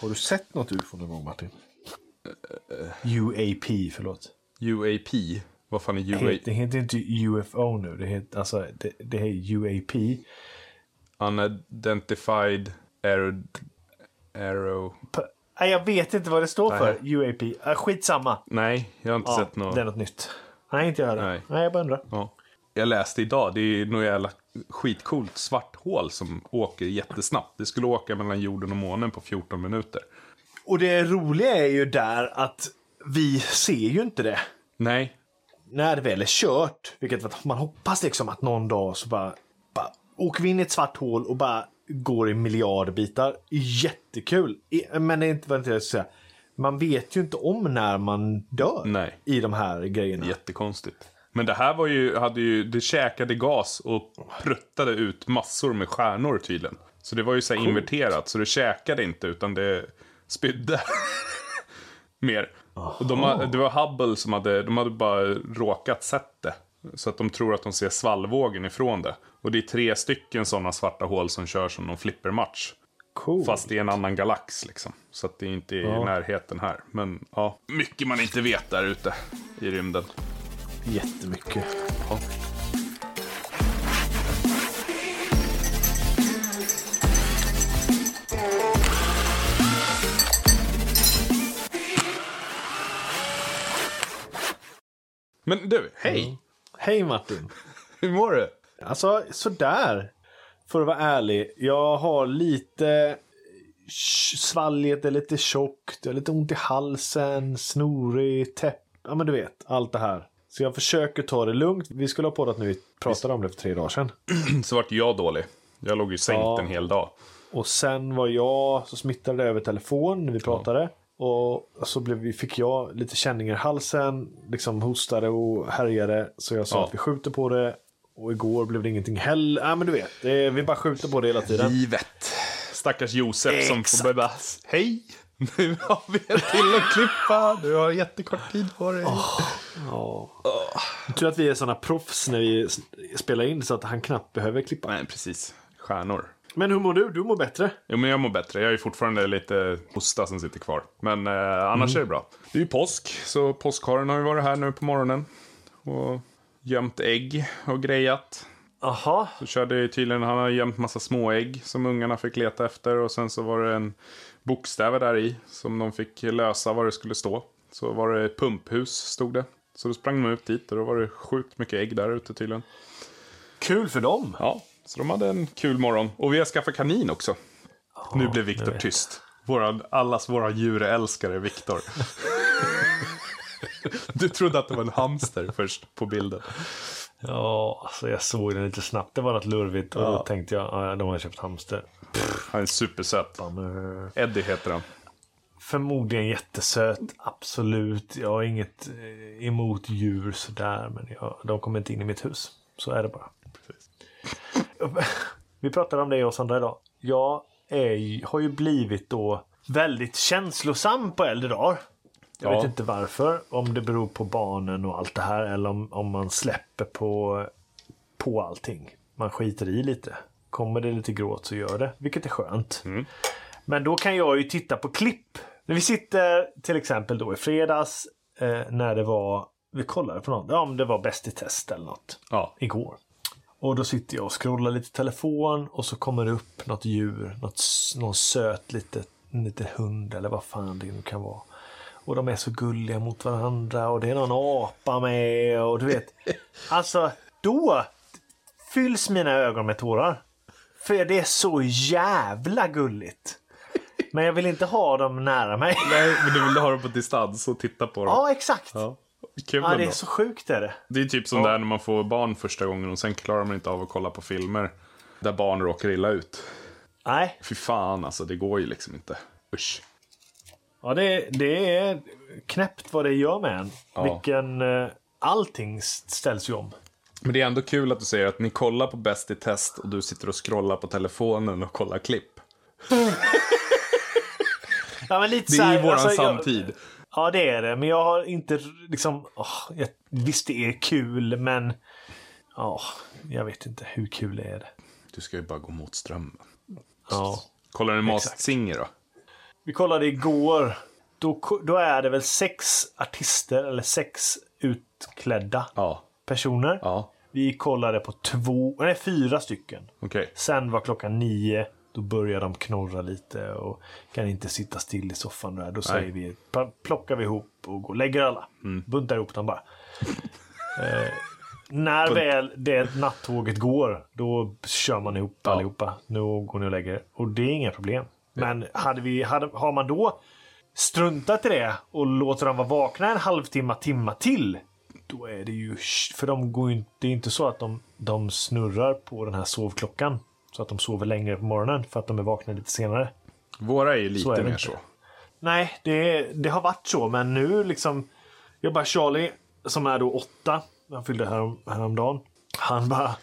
Har du sett något UFO någon gång Martin? UAP, förlåt. UAP. Vad fan är UAP? det heter inte UFO nu. Det heter, alltså, det, det är UAP. Unidentified aero... aero... Nej, jag vet inte vad det står Nej. för. UAP. Äh, skitsamma. Nej, jag har inte Ja, sett något. Det är något nytt. Nej, inte jag heller. Nej. Nej. jag bara undrar. Ja. Jag läste idag, det är något jävla skitcoolt svart hål som åker jättesnabbt. Det skulle åka mellan jorden och månen på 14 minuter. Och det roliga är ju där att vi ser ju inte det. Nej, När det väl är kört, vilket man hoppas liksom att någon dag så bara, bara åker vi in i ett svart hål och bara går i miljardbitar. Jättekul. Men det är inte vad jag ska säga. Man vet ju inte om när man dör Nej. i de här grejerna. jättekonstigt. Men det här var ju, hade ju, det käkade gas och pruttade ut massor med stjärnor tydligen. Så det var ju så här inverterat, så det käkade inte utan det spydde. Mer. Och de, det var Hubble som hade, de hade bara råkat sett det. Så att de tror att de ser svallvågen ifrån det. Och det är tre stycken sådana svarta hål som kör som någon flippermatch. Cool. Fast i en annan galax liksom. Så att det inte är i närheten här. Men ja, mycket man inte vet där ute i rymden. Jättemycket. Ja. Men du, hej! Hej Martin. Hur mår du? Alltså sådär. För att vara ärlig. Jag har lite svalget är lite tjockt. Jag har lite ont i halsen. Snorig, täpp. Ja men du vet. Allt det här. Så jag försöker ta det lugnt. Vi skulle ha poddat nu. Vi pratade om det för tre dagar sedan. Så vart jag dålig. Jag låg ju sänkt Ja. en hel dag. Och sen var jag, så smittade det över telefon när vi pratade. Och så blev fick jag lite känningar i halsen, liksom hostade och härjade. Så jag sa Ja. att vi skjuter på det. Och igår blev det ingenting heller. Ja men du vet, det, vi bara skjuter på det hela tiden. Givet. Stackars Josef som Exakt. får bara, hej! Nu har vi en till att klippa. Du har jättekort tid på dig. Ja. Tur att vi är sådana proffs när vi spelar in så att han knappt behöver klippa. Nej, precis. Stjärnor. Men hur mår du? Du mår bättre? Jo, men jag mår bättre. Jag är fortfarande lite hosta som sitter kvar. Men eh, annars är det bra. Det är ju påsk, så påskharen har ju varit här nu på morgonen. Och gömt ägg och grejat. Jaha. Så körde ju tydligen, han har gömt massa små ägg som ungarna fick leta efter. Och sen så var det en bokstäver där i som de fick lösa vad det skulle stå. Så var det pumphus, stod det. Så då sprang de ut dit och då var det sjukt mycket ägg där ute tydligen. Kul för dem. Ja, så de hade en kul morgon. Och vi har skaffat kanin också. nu blev Viktor tyst. Våra, allas våra djurälskare Viktor. du trodde att det var en hamster först på bilden. Ja, alltså jag såg den lite snabbt. Det var något lurvigt och då tänkte jag, ja, de har köpt hamster. Han är supersöt. Bummer. Eddie heter han. Förmodligen jättesöt, absolut. Jag har inget eh, emot djur sådär, men jag, de kommer inte in i mitt hus. Så är det bara. Precis. Vi pratade om det jag och Sandra idag. Jag är, har ju blivit då väldigt känslosam på äldre dagar. Jag Ja. vet inte varför. Om det beror på barnen och allt det här eller om, om man släpper på, på allting. Man skiter i lite. Kommer det lite gråt så gör det, vilket är skönt. Men då kan jag ju titta på klipp. När vi sitter till exempel då i fredags eh, när det var, vi kollade på något, ja om det var Bäst i test eller något Ja. igår. Och då sitter jag och scrollar lite telefon och så kommer det upp något djur, något, någon söt liten, liten hund eller vad fan det nu kan vara. Och de är så gulliga mot varandra och det är någon apa med och du vet. Alltså, då fylls mina ögon med tårar. För det är så jävla gulligt. Men jag vill inte ha dem nära mig. Nej, men du vill ha dem på distans och titta på dem. Ja, exakt. Ja. Kul Ja, det är så sjukt är det. Det är typ som där när man får barn första gången och sen klarar man inte av att kolla på filmer där barn råkar illa ut. Nej, Fy fan alltså, det går ju liksom inte. Usch. Ja, det, det är knäppt vad det gör med en. Ja. Vilken... eh, Allting ställs ju om. Men det är ändå kul att du säger att ni kollar på Bäst i test och du sitter och scrollar på telefonen och kollar klipp. Ja, men lite Det så är här, ju våran alltså, jag- samtid. Ja, det är det. Men jag har inte liksom... åh, jag, visst, det är kul, men... Ja, jag vet inte. Hur kul är det? Du ska ju bara gå mot strömmen. Ja. Kollar du Masked. Singer då? Vi kollade igår. Då, då är det väl sex artister eller sex utklädda Ja. personer. Ja. Vi kollade på två, nej fyra stycken. Okej. Sen var klockan nio. Då börjar de knorra lite och kan inte sitta still i soffan. Där. Då säger vi, pl- plockar vi ihop och går, lägger alla. Buntar ihop dem bara. eh, när väl det nattåget går, då kör man ihop Ja. allihopa. Nu går ni och lägger er. Och det är inga problem. Men hade vi, hade, har man då struntat i det och låter dem vara vakna en halvtimme, timma till. Då är det ju... För de går ju inte... Det är inte så att de, de snurrar på den här sovklockan. Så att de sover längre på morgonen för att de är vakna lite senare. Våra är ju Så lite är det mer inte. så. Nej, det, det har varit så. Men nu liksom... Jag bara Charlie, som är då åtta. Han fyllde härom, häromdagen. Han bara...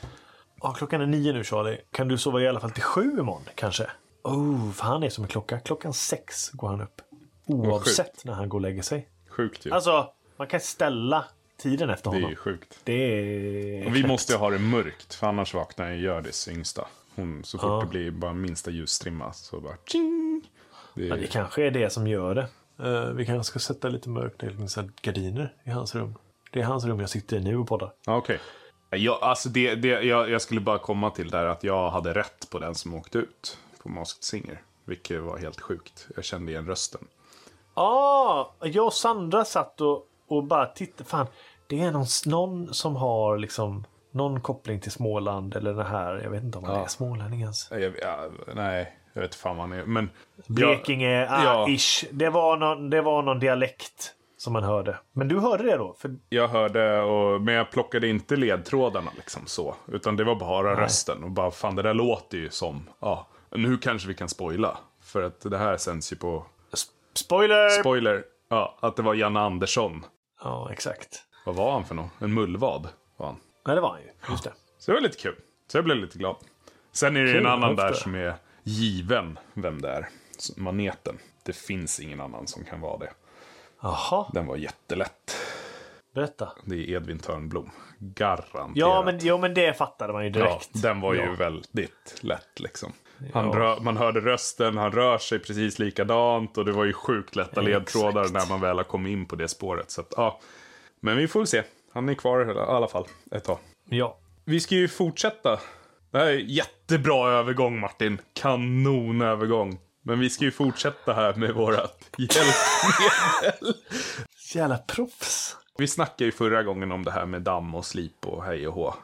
Ja, klockan är nio nu Charlie. Kan du sova i alla fall till sju imorgon kanske? Oh, för han är som en klocka. Klockan sex går han upp. Oavsett när han går och lägger sig. Sjukt ju. Alltså, man kan ställa tiden efter det är honom. ju sjukt. Det är... Och vi måste ju ha det mörkt, för annars vaknar ju Hjördis yngsta. Hon, så fort Ja. det blir bara minsta ljusstrimma så bara tjing! Det är, det kanske är det som gör det. Eh, vi kanske ska sätta lite mörkläggningsgardiner i hans rum. Det är hans rum jag sitter i nu och poddar. Ja, Okej. Jag, alltså det, det, jag, jag skulle bara komma till där att jag hade rätt på den som åkte ut på Masked Singer. Vilket var helt sjukt. Jag kände igen rösten. Ah, jag och Sandra satt och, och bara tittade. Fan, det är någon, någon som har liksom någon koppling till Småland eller det här. Jag vet inte om han Ja. är smålänning ens. Jag, ja, nej, jag vet fan vad han är. Men Blekinge, ah, ja. ish. Det var, någon, det var någon dialekt som man hörde. Men du hörde det då? För, Jag hörde, och, men jag plockade inte ledtrådarna liksom så. Utan det var bara rösten. Och bara, fan det där låter ju som, ja, nu kanske vi kan spoila. För att det här sänds ju på, spoiler! spoiler, ja, att det var Janne Andersson. ja, exakt. Vad var han för någon? En mullvad var han. Nej, det var han ju. Just det. Så det var lite kul. Så jag blev lite glad. Sen är det Kul, en annan där höfter. som är given vem det är. Maneten. Det finns ingen annan som kan vara det. Jaha, Den var jättelätt. berätta. Det är Edvin Törnblom. Garanterat. Ja men, ja, men det fattade man ju Ja, direkt. den var ju Ja. väldigt lätt liksom. Han Ja. man hörde rösten, han rör sig precis likadant och det var ju sjukt lätta ledtrådar Exakt. när man väl har kommit in på det spåret. Så att, ja. Men vi får väl se. Han är kvar i alla fall ett tag. Ja. Vi ska ju fortsätta. Det här är jättebra övergång Martin. Kanonövergång. Men vi ska ju fortsätta här med vårat hjälpmedel. Jävla proffs. Vi snackade ju förra gången om det här med damm och slip och hej och hå.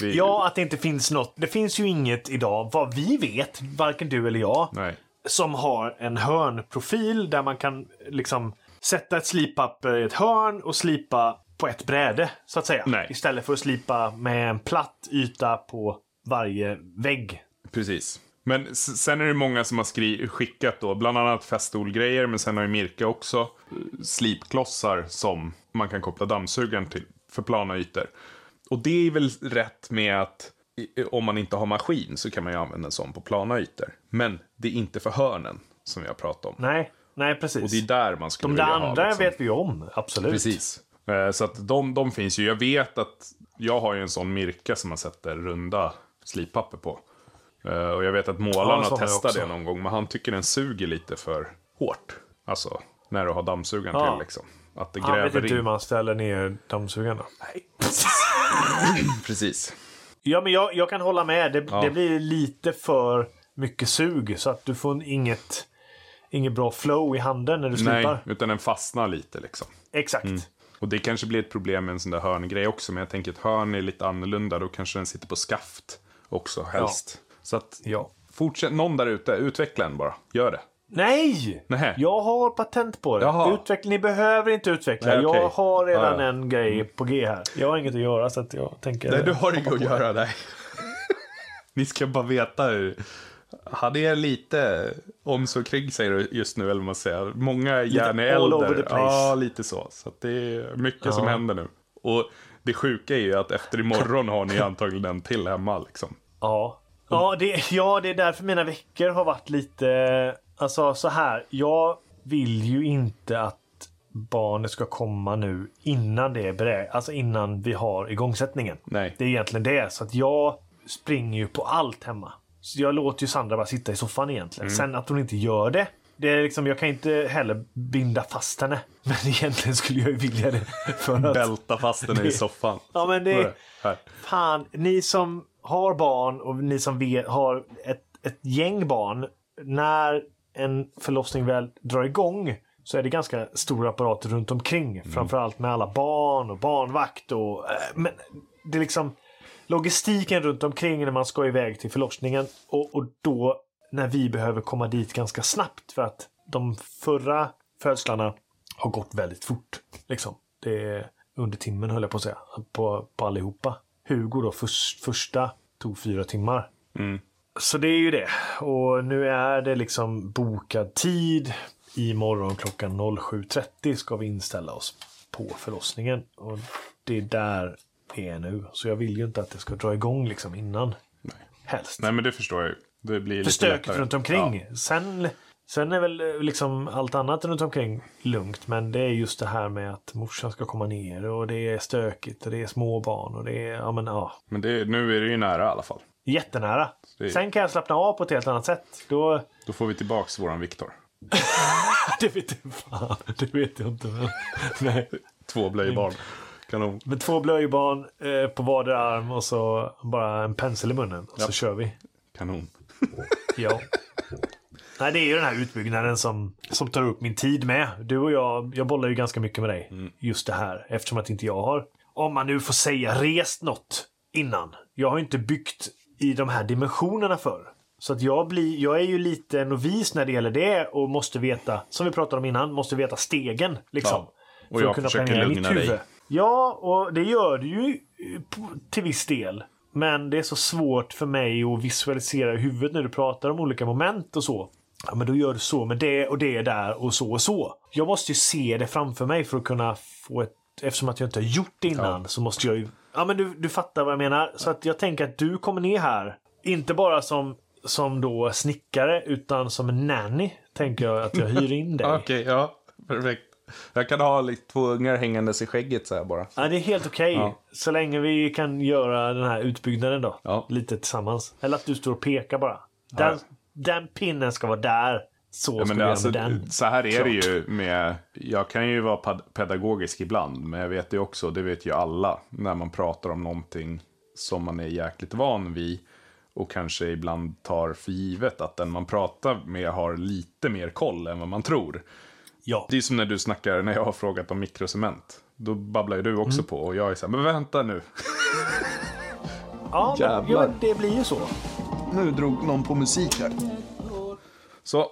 Vi... Ja, att det inte finns något. Det finns ju inget idag, vad vi vet, varken du eller jag, Nej. som har en hörnprofil där man kan liksom sätta ett slippapper i ett hörn och slipa på ett bräde, så att säga. Nej. Istället för att slipa med en platt yta på varje vägg. Precis. Men sen är det många som har skickat då, bland annat festolgrejer, men sen har ju Mirka också eh, slipklossar som man kan koppla dammsugaren till för plana ytor. Och det är väl rätt med att om man inte har maskin så kan man ju använda en sån på plana ytor. Men det är inte för hörnen som vi har pratat om. Nej, nej precis. Och det är där man skulle De där vilja ha. andra liksom. vet vi ju om, absolut. Precis. Eh, Så att de, de finns ju. Jag vet att jag har ju en sån Mirka som man sätter runda slippapper på. Eh, Och jag vet att målaren Ja, jag testat det någon gång, men han tycker den suger lite för hårt. Alltså, när du har dammsugaren Ja. till liksom. Att det Han vet gräver inte hur in. man ställer ner dammsugaren. då. Precis. Ja, men jag, jag kan hålla med. Det, Ja. det blir lite för mycket sug så att du får inget, inget bra flow i handen när du Nej, slipar. utan den fastnar lite liksom. Exakt. Och det kanske blir ett problem med en sån där hörngrej också, men jag tänker att hörn är lite annorlunda. Då kanske den sitter på skaft också, helst. Så att, Ja. fortsätt, någon där ute, utveckla den bara. Gör det. Nej! Nähä. Jag har patent på det. Jaha. Utveckling, ni behöver inte utveckla. Nej, okej. Jag har redan Ja, en grej på G här. Jag har inget att göra så att jag tänker... Nej, du har inget att göra där. Ni ska bara veta hur... Han är lite om så kring sig just nu, eller vad man säger. Många järn är all over äldre. the place. Ja, lite så. Så det är mycket som Ja. händer nu. Och det sjuka är ju att efter imorgon har ni antagligen en till hemma liksom. Ja. Ja det, ja, det är därför mina veckor har varit lite... Alltså så här. Jag vill ju inte att barnet ska komma nu innan det är berä- Alltså innan vi har igångsättningen. Nej. Det är egentligen det. Så att jag springer ju på allt hemma. Så jag låter ju Sandra bara sitta i soffan egentligen. Mm. Sen att hon inte gör det. det är liksom, jag kan inte heller binda fast henne. Men egentligen skulle jag ju vilja det. För att, Bälta fast i Det- soffan. ja men är det, Här. fan, ni som har barn och ni som vet, har ett, ett gäng barn. När en förlossning väl drar igång så är det ganska stora apparater runt omkring. Framförallt med alla barn och barnvakt och... eh, Men det är liksom logistiken runt omkring när man ska iväg till förlossningen. Och, och då när vi behöver komma dit ganska snabbt för att de förra födslarna har gått väldigt fort. Liksom. Det är under timmen höll jag på att säga. På, på allihopa. Hugo då, förs- första tog fyra timmar. Mm. Så det är ju det. Och nu är det liksom bokad tid. Imorgon klockan 07.30 ska vi inställa oss på förlossningen. Och det är där vi är nu. Så jag vill ju inte att det ska dra igång liksom innan. Helst. Nej, men det förstår jag ju. Det blir För lite stökigt lättare. runt omkring. Sen, sen är väl eh, liksom allt annat runt omkring lugnt. Men det är just det här med att morsan ska komma ner och det är stökigt och det är små barn och det är, ja men ja. Men det, nu är det ju nära i alla fall. Jättenära. Det- Sen kan jag slappna av på ett helt annat sätt. Då, Då får vi tillbaks våran Viktor. det vet jag fan, det vet jag inte. Nej. Två blöjbarn. Kanon. Med två blöjbarn eh, på vardera arm och så bara en pensel i munnen. Och så Japp. kör vi. Kanon. Ja. Nej, det är ju den här utbyggnaden som, som tar upp min tid med. Du och jag, jag bollar ju ganska mycket med dig. Just det här. Eftersom att inte jag har, om man nu får säga, rest något innan. Jag har ju inte byggt i de här dimensionerna för. Så att jag, blir, jag är ju lite novis när det gäller det och måste veta, som vi pratade om innan, måste veta stegen. Liksom, Ja. Och jag försöker lugna dig. Ja, och det gör du ju till viss del. Men det är så svårt för mig att visualisera i huvudet när du pratar om olika moment och så. Ja, men då gör du så med det och det där och så och så. Jag måste ju se det framför mig för att kunna få ett... Eftersom att jag inte har gjort det innan så måste jag ju... Ja, men du, du fattar vad jag menar. Så att jag tänker att du kommer ner här. Inte bara som, som då snickare utan som en nanny. Tänker jag att jag hyr in dig. Okej, ja. Perfekt. Jag kan ha lite två ungar hängandes i skägget så här bara. Ja, det är helt okej. Ja. Så länge vi kan göra den här utbyggnaden då. Ja. Lite tillsammans. Eller att du står och pekar bara. Den, Ja. Den pinnen ska vara där. Så Ja, ska vi det, göra alltså, med den. så här är Klart. det ju med... Jag kan ju vara pedagogisk ibland, men jag vet det också, det vet ju alla, när man pratar om någonting som man är jäkligt van vid och kanske ibland tar för givet att den man pratar med har lite mer koll än vad man tror. Ja. Det är som när du snackar, när jag har frågat om mikrocement. Då babblar ju du också Mm. på och jag är så här, men vänta nu. Ja, men, ja, det blir ju så. Nu drog någon på musik här. Så,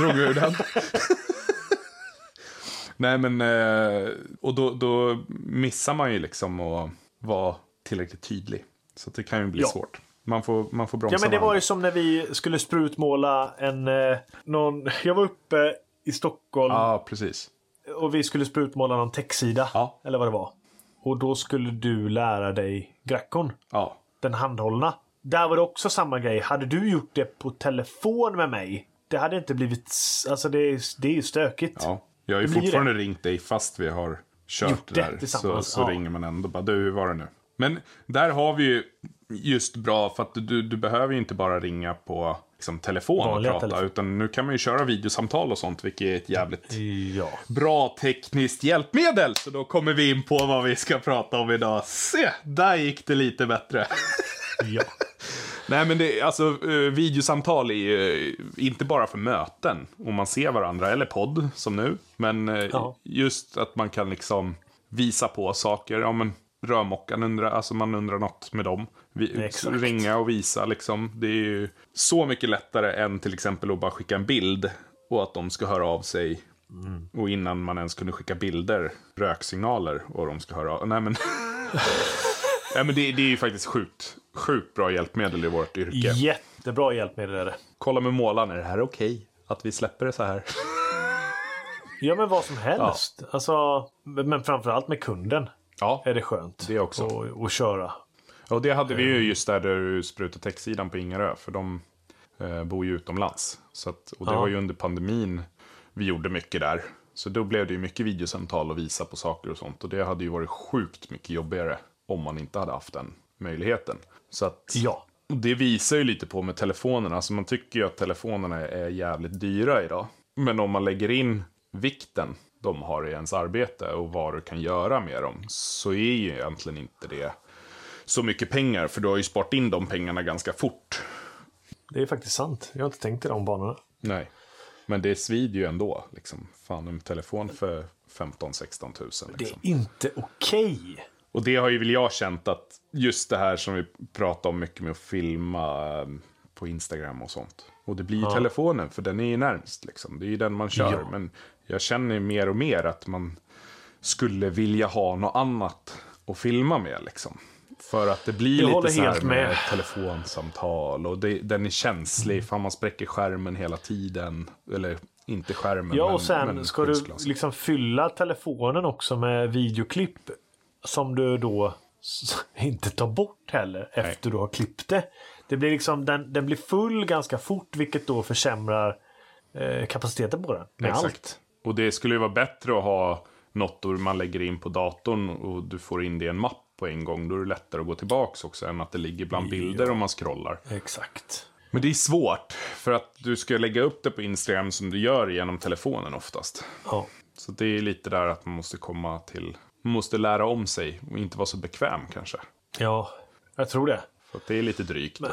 drog vi ur den. Nej men, eh, och då, då missar man ju liksom att vara tillräckligt tydlig. Så det kan ju bli Ja. svårt. Man får, man får bromsa Ja, men det var varandra. ju som när vi skulle sprutmåla en... Eh, någon, jag var uppe i Stockholm Ja, precis. och vi skulle sprutmåla någon techsida. Ja. Eller vad det var. Och då skulle du lära dig grackon. Ja. den handhållna. Där var det också samma grej. Hade du gjort det på telefon med mig, det hade inte blivit... Alltså det är, det är ju stökigt. ja. Jag har ju Det fortfarande ringt dig fast vi har kört Gjort det det där. Så, så ja. ringer man ändå bara, du hur var det nu? Men där har vi ju just bra, för att du, du behöver ju inte bara ringa på liksom, telefon och Vanliga prata. telefon. Utan nu kan man ju köra videosamtal och sånt, vilket är ett jävligt Ja. bra tekniskt hjälpmedel. Så då kommer vi in på vad vi ska prata om idag. Se, där gick det lite bättre. ja. Nej men det, alltså eh, videosamtal är ju eh, inte bara för möten. Om man ser varandra, eller podd som nu. Men eh, Ja. just att man kan liksom visa på saker. Ja men rörmokaren undrar, alltså man undrar något med dem. Vi, ringa och visa liksom. Det är ju så mycket lättare än till exempel att bara skicka en bild. Och att de ska höra av sig. Mm. Och innan man ens kunde skicka bilder, röksignaler och de ska höra av Nej men. ja, men det, det är ju faktiskt sjukt, sjukt bra hjälpmedel i vårt yrke. Jättebra hjälpmedel är det. Kolla med målaren, är det här okej? Att vi släpper det så här? Ja, men vad som helst. Alltså, men framförallt med kunden Ja, är det skönt. Det också. Och, och köra. och det hade vi ju just där du sprutade täcksidan på Ingarö. För de eh, bor ju utomlands. Så att, och det Ja. var ju under pandemin vi gjorde mycket där. Så då blev det ju mycket videosamtal och visa på saker och sånt. Och det hade ju varit sjukt mycket jobbigare om man inte hade haft den möjligheten. Så att Ja. Det visar ju lite på med telefonerna. Alltså man tycker ju att telefonerna är jävligt dyra idag. Men om man lägger in vikten de har i ens arbete och vad du kan göra med dem så är ju egentligen inte det så mycket pengar. För du har ju sparat in de pengarna ganska fort. Det är faktiskt sant. Jag har inte tänkt i de banorna. Nej. Men det svider ju ändå. Liksom. Fan, en telefon för 15-16 tusen. Liksom. Det är inte okej. Okay. Och det har ju väl jag känt att just det här som vi pratar om mycket med att filma eh, på Instagram och sånt. Och det blir ju ja. telefonen, för den är ju närmst. Liksom. Det är ju den man kör. Ja. Men jag känner mer och mer att man skulle vilja ha något annat att filma med. Liksom. För att det blir jag lite så här med, med telefonsamtal och det, den är känslig. Mm. För man spräcker skärmen hela tiden. Eller inte skärmen. Ja, och men, sen men ska du liksom fylla telefonen också med videoklipp. Som du då inte tar bort heller Nej. efter du har klippt det. Det blir liksom, den, den blir full ganska fort vilket då försämrar eh, kapaciteten på den. Med Exakt. allt. Och det skulle ju vara bättre att ha något man lägger in på datorn och du får in det i en mapp på en gång. Då är det lättare att gå tillbaka också än att det ligger bland bilder ja. om man scrollar. Exakt. Men det är svårt, för att du ska lägga upp det på Instagram som du gör genom telefonen oftast. Ja. Så det är lite där att man måste komma till, måste lära om sig och inte vara så bekväm kanske. Ja, jag tror det. För det är lite drygt. Men,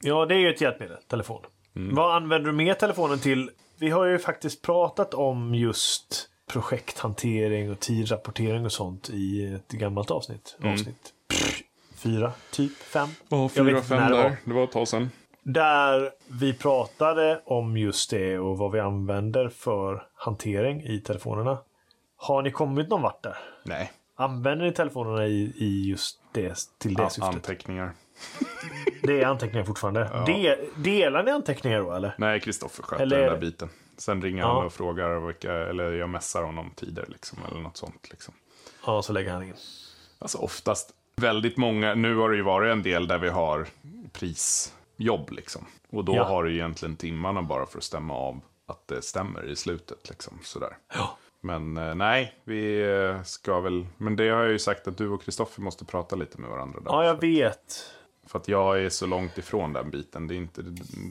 ja, det är ju ett hjälpmedel, telefon. Mm. Vad använder du mer telefonen till? Vi har ju faktiskt pratat om just projekthantering och tidrapportering och sånt i ett gammalt avsnitt. Mm. Avsnitt pff, fyra, typ fem. Ja, fyra, fem där. Det var. det var ett tag sedan. Där vi pratade om just det och vad vi använder för hantering i telefonerna. Har ni kommit någon vart där? Nej. Använder ni telefonerna i, i just det till det ja, syftet? Anteckningar. Det är anteckningar fortfarande. Ja. De, delar ni anteckningar då eller? Nej, Kristoffer sköter eller... den där biten. Sen ringer ja. han och frågar vilka, eller jag messar honom tider liksom, eller något sånt. Liksom. Ja, så lägger han in. Alltså oftast väldigt många, nu har det ju varit en del där vi har prisjobb liksom. Och då ja. har du egentligen timmarna bara för att stämma av att det stämmer i slutet liksom. Sådär. Ja. Men eh, nej, vi eh, ska väl, men det har jag ju sagt att du och Kristoffer måste prata lite med varandra. Där, ja, jag vet. För att jag är så långt ifrån den biten. Det är inte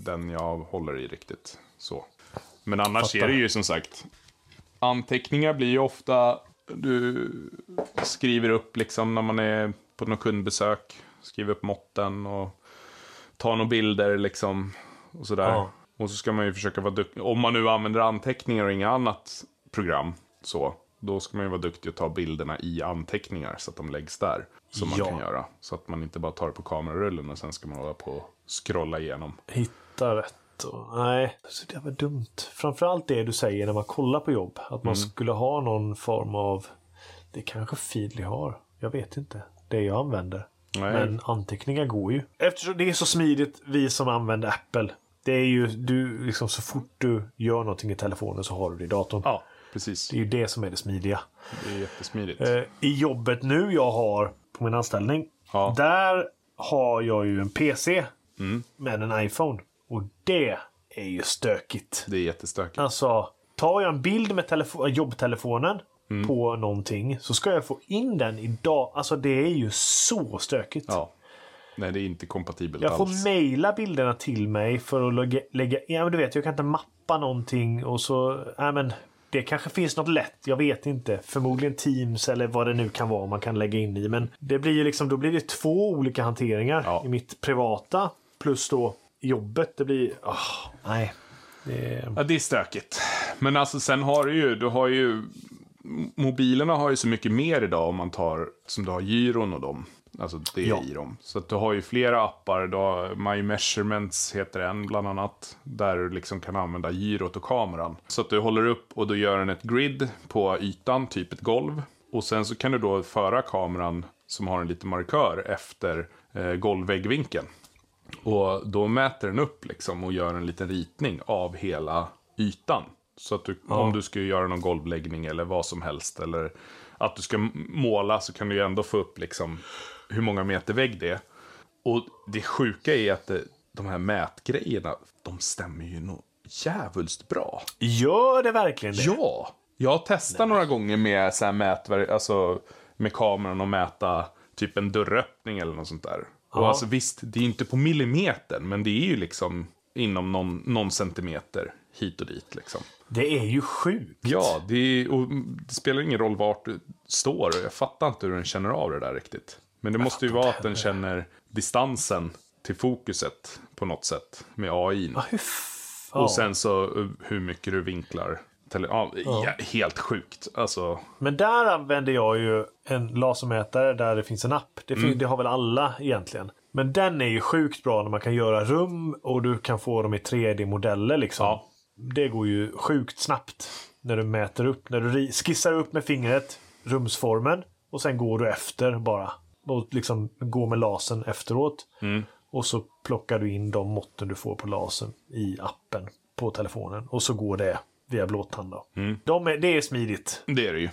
den jag håller i riktigt. Så. Men annars Fattar. är det ju som sagt. Anteckningar blir ju ofta. Du skriver upp liksom när man är på något kundbesök. Skriver upp måtten och tar några bilder liksom. Och sådär. Ja. Och så ska man ju försöka vara duktig. Om man nu använder anteckningar och inga annat program. Så. Då ska man ju vara duktig och ta bilderna i anteckningar så att de läggs där. Som ja. man kan göra. Så att man inte bara tar det på kamerarullen och sen ska man hålla på och scrolla igenom. Hitta rätt och, nej, så det var dumt. Framförallt det du säger när man kollar på jobb. Att man mm. skulle ha någon form av... Det kanske Feedly har. Jag vet inte. Det jag använder. Nej. Men anteckningar går ju. Eftersom det är så smidigt, vi som använder Apple. Det är ju, du, liksom så fort du gör någonting i telefonen så har du det i datorn. Ja, precis. Det är ju det som är det smidiga. Det är jättesmidigt. Eh, I jobbet nu jag har på min anställning. Ja. Där har jag ju en PC mm. med en iPhone. Och det är ju stökigt. Det är jättestökigt. Alltså, tar jag en bild med jobbtelefonen mm. på någonting så ska jag få in den idag. Alltså det är ju så stökigt. Ja. Nej, det är inte kompatibelt Jag får alls. mejla bilderna till mig för att lägga, lägga... Ja, men du vet, jag kan inte mappa någonting och så... Ja, men det kanske finns något lätt, jag vet inte. Förmodligen Teams eller vad det nu kan vara man kan lägga in i. Men det blir ju liksom, då blir det två olika hanteringar. Ja. I mitt privata plus då jobbet. Det blir... Oh, nej. Det... Ja, det är stökigt. Men alltså sen har du ju, du har ju... Mobilerna har ju så mycket mer idag om man tar, som du har gyron och dem. Alltså det ja. i dem. Så att du har ju flera appar. Har My Measurements heter en bland annat. Där du liksom kan använda gyrot och kameran. Så att du håller upp och då gör den ett grid på ytan, typ ett golv. Och sen så kan du då föra kameran som har en liten markör efter eh, golvväggvinkeln. Och då mäter den upp liksom och gör en liten ritning av hela ytan. Så att du, ja. om du ska göra någon golvläggning eller vad som helst. Eller att du ska måla så kan du ju ändå få upp liksom hur många meter vägg det är. Och det sjuka är att de här mätgrejerna, de stämmer ju nog jävulst bra. Gör det verkligen det? Ja! Jag har testat Nej. några gånger med så här mätverk, alltså med kameran och mäta typ en dörröppning eller något sånt där. Och alltså visst, det är inte på millimetern, men det är ju liksom inom någon, någon centimeter hit och dit. Liksom. Det är ju sjukt. Ja, det, är, och det spelar ingen roll vart du står. Jag fattar inte hur den känner av det där riktigt. Men det måste ju vara att den känner distansen till fokuset på något sätt med AI. Och sen så uh, hur mycket du vinklar. Ja, helt sjukt. Alltså, Men där använder jag ju en lasermätare där det finns en app. Det, fin- det har väl alla egentligen. Men den är ju sjukt bra när man kan göra rum och du kan få dem i 3D-modeller liksom. Ja. Det går ju sjukt snabbt när du mäter upp. När du skissar upp med fingret rumsformen och sen går du efter bara. Och liksom går med lasern efteråt. Och så plockar du in de måtten du får på lasern i appen på telefonen. Och så går det via blåtand. då. De är, det är smidigt. det är det ju.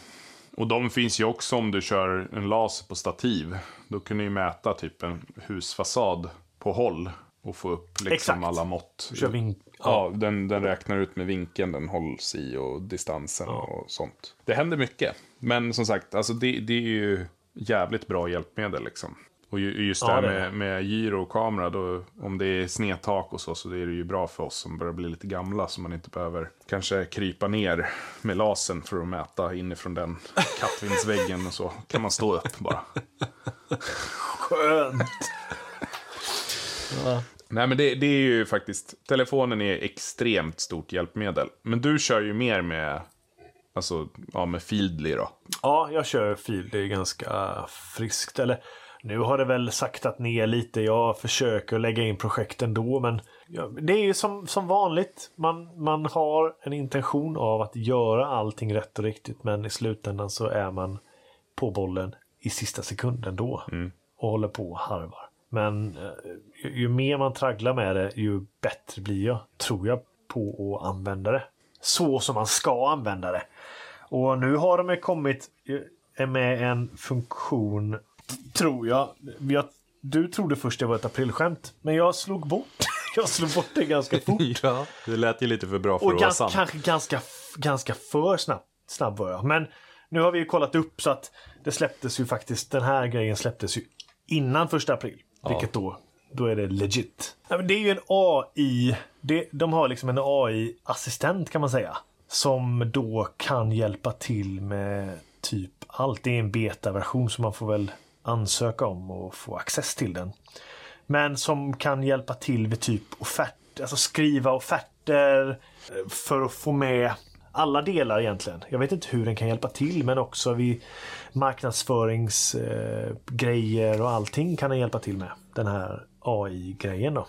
Och de finns ju också om du kör en laser på stativ. Då kan du ju mäta typ en husfasad på håll. Och få upp liksom Exakt. alla mått. Kör vink- Ja, den, den räknar ut med vinkeln den hålls i och distansen och sånt. Det händer mycket. Men som sagt, alltså det, det är ju jävligt bra hjälpmedel liksom. Och ju- just Ja, här det är med, med gyro och kamera, då, om det är snedtak och så, så är det ju bra för oss som börjar bli lite gamla. Så man inte behöver kanske krypa ner med lasern för att mäta inifrån den kattvindsväggen och så. Kan man stå upp bara. Skönt! Nej men det, det är ju faktiskt, telefonen är extremt stort hjälpmedel. Men du kör ju mer med, alltså, ja med Fieldly då. Ja, jag kör är ganska friskt. Eller nu har det väl saktat ner lite. Jag försöker lägga in projekt ändå. Men det är ju som, som vanligt. Man, man har en intention av att göra allting rätt och riktigt. Men i slutändan så är man på bollen i sista sekunden då. Och håller på och harvar. Men eh, ju, ju mer man tragglar med det, ju bättre blir jag, tror jag, på att använda det. Så som man ska använda det. Och nu har de kommit eh, med en funktion, tror jag. jag du trodde först det var ett aprilskämt, men jag slog bort, jag slog bort det ganska fort. ja, det lät ju lite för bra för Och att vara sant. kanske ganska, ganska för snabb, snabb var jag. Men nu har vi ju kollat upp så att det släpptes ju faktiskt, den här grejen släpptes ju innan första april. Vilket då, då är det legit. Ja, det är ju en AI, det, de har liksom en AI-assistent kan man säga. Som då kan hjälpa till med typ allt. Det är en betaversion så man får väl ansöka om och få access till den. Men som kan hjälpa till vid typ offert, alltså skriva offerter eh, för att få med alla delar egentligen. Jag vet inte hur den kan hjälpa till men också vid marknadsföringsgrejer eh, och allting kan den hjälpa till med. Den här AI-grejen då.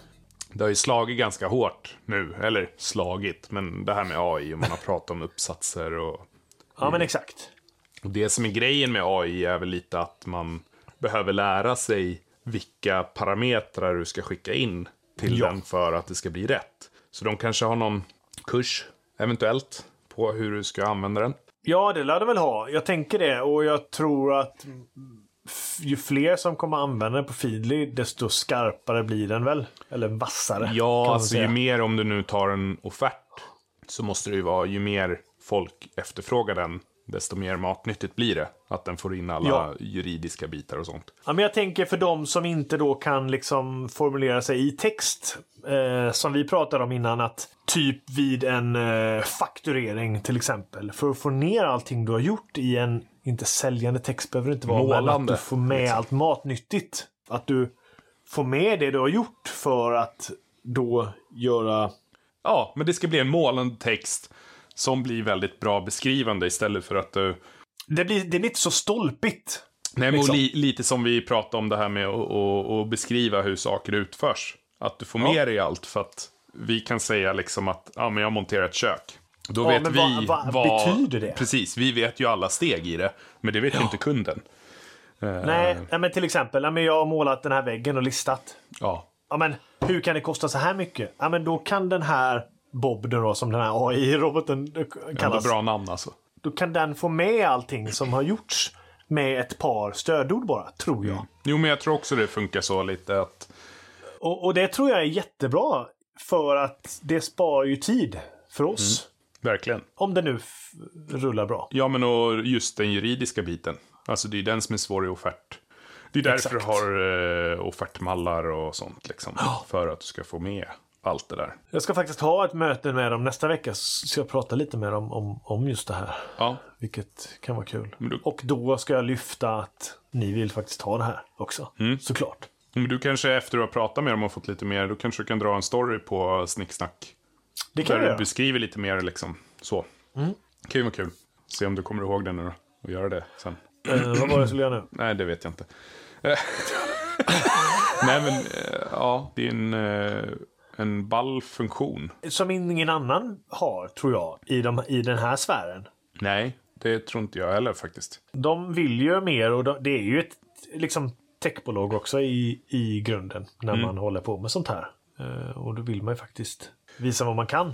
Det har ju slagit ganska hårt nu, eller slagit, men det här med AI och man har pratat om uppsatser och Ja men exakt. Och det som är grejen med AI är väl lite att man behöver lära sig vilka parametrar du ska skicka in till Ja. den för att det ska bli rätt. Så de kanske har någon kurs, eventuellt, på hur du ska använda den. Ja, det lär det väl ha. Jag tänker det och jag tror att ju fler som kommer använda den på Feedly, desto skarpare blir den väl? Eller vassare. Ja, alltså säga. ju mer om du nu tar en offert så måste det ju vara, ju mer folk efterfrågar den, desto mer matnyttigt blir det. Att den får in alla Ja. juridiska bitar och sånt. Ja, men jag tänker för de som inte då kan liksom formulera sig i text. Eh, som vi pratade om innan att typ vid en eh, fakturering till exempel. För att få ner allting du har gjort i en, inte säljande text behöver det inte vara. Men att Målande, du får med liksom. allt matnyttigt. Att du får med det du har gjort för att då göra Ja, men det ska bli en målande text som blir väldigt bra beskrivande istället för att du... Det blir, det blir inte så stolpigt. Nej, men Liksom. li, lite som vi pratade om det här med att beskriva hur saker utförs. Att du får Ja. med dig allt för att vi kan säga liksom att ja, men jag monterar ett kök. Då Ja, vet men vi vad- vad betyder det? Precis, vi vet ju alla steg i det. Men det vet ju inte kunden. Eh, Nej, nej, men till exempel, ja, men jag har målat den här väggen och listat. Ja, Ja, men hur kan det kosta så här mycket? Ja, men då kan den här Bob då, som den här AI-roboten kallas. bra namn alltså. Då kan den få med allting som har gjorts med ett par stödord bara, tror jag. Jo, men jag tror också det funkar så lite att... Och, och det tror jag är jättebra. För att det sparar ju tid för oss. Verkligen. Om det nu rullar bra. Ja, men och just den juridiska biten. Alltså det är den som är svår i offert. Det är därför Exakt. du har eh, offertmallar och sånt liksom. För att du ska få med allt det där. Jag ska faktiskt ha ett möte med dem nästa vecka så jag pratar lite med dem om, om just det här. Ja, Vilket kan vara kul. Du- Och då ska jag lyfta att ni vill faktiskt ha det här också. Mm. Såklart. men du kanske efter du har pratat med dem och fått lite mer, då kanske du kan dra en story på Snicksnack. Det kan Där jag du beskriver lite mer liksom så. Mm. ju vara kul. Se om du kommer ihåg det nu då. Och göra det sen. Eh, vad var det jag skulle göra nu? Nej, det vet jag inte. Nej, men eh, ja, det är en, eh, en ball funktion. Som ingen annan har, tror jag, i, de, i den här sfären. Nej, det tror inte jag heller faktiskt. De vill ju mer och de, det är ju ett liksom, techbolag också i, i grunden när Mm. man håller på med sånt här. Eh, och då vill man ju faktiskt visa vad man kan.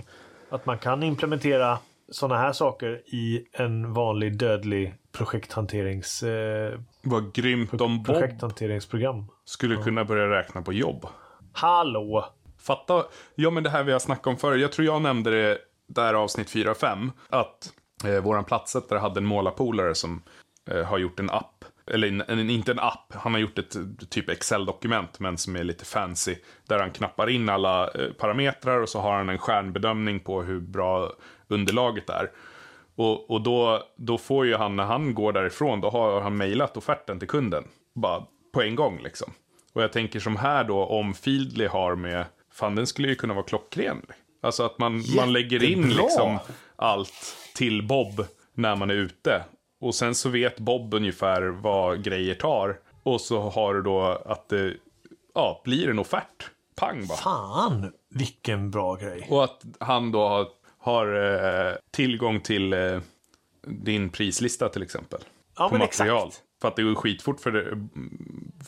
Att man kan implementera sådana här saker i en vanlig dödlig projekthanterings, eh, Vad grymt om Bob projekthanteringsprogram. skulle kunna börja räkna på jobb. Hallå! Fatta, ja men det här vi har snackat om förr. Jag tror jag nämnde det där avsnitt 4 och 5. Att eh, våran platssättare hade en målarpolare som eh, har gjort en app. Eller en, en, inte en app, han har gjort ett typ Excel-dokument men som är lite fancy. Där han knappar in alla eh, parametrar och så har han en stjärnbedömning på hur bra underlaget är. Och, och då, då får ju han, när han går därifrån, då har han mejlat offerten till kunden. Bara på en gång liksom. Och jag tänker som här då, om Feedly har med, fan den skulle ju kunna vara klockren. Alltså att man, man lägger in liksom allt till Bob när man är ute. Och sen så vet Bob ungefär vad grejer tar. Och så har du då att det ja, blir en offert. Pang bara. Fan, vilken bra grej. Och att han då har, har eh, tillgång till eh, din prislista till exempel. Ja, på men material. exakt. För att det går skitfort för, det,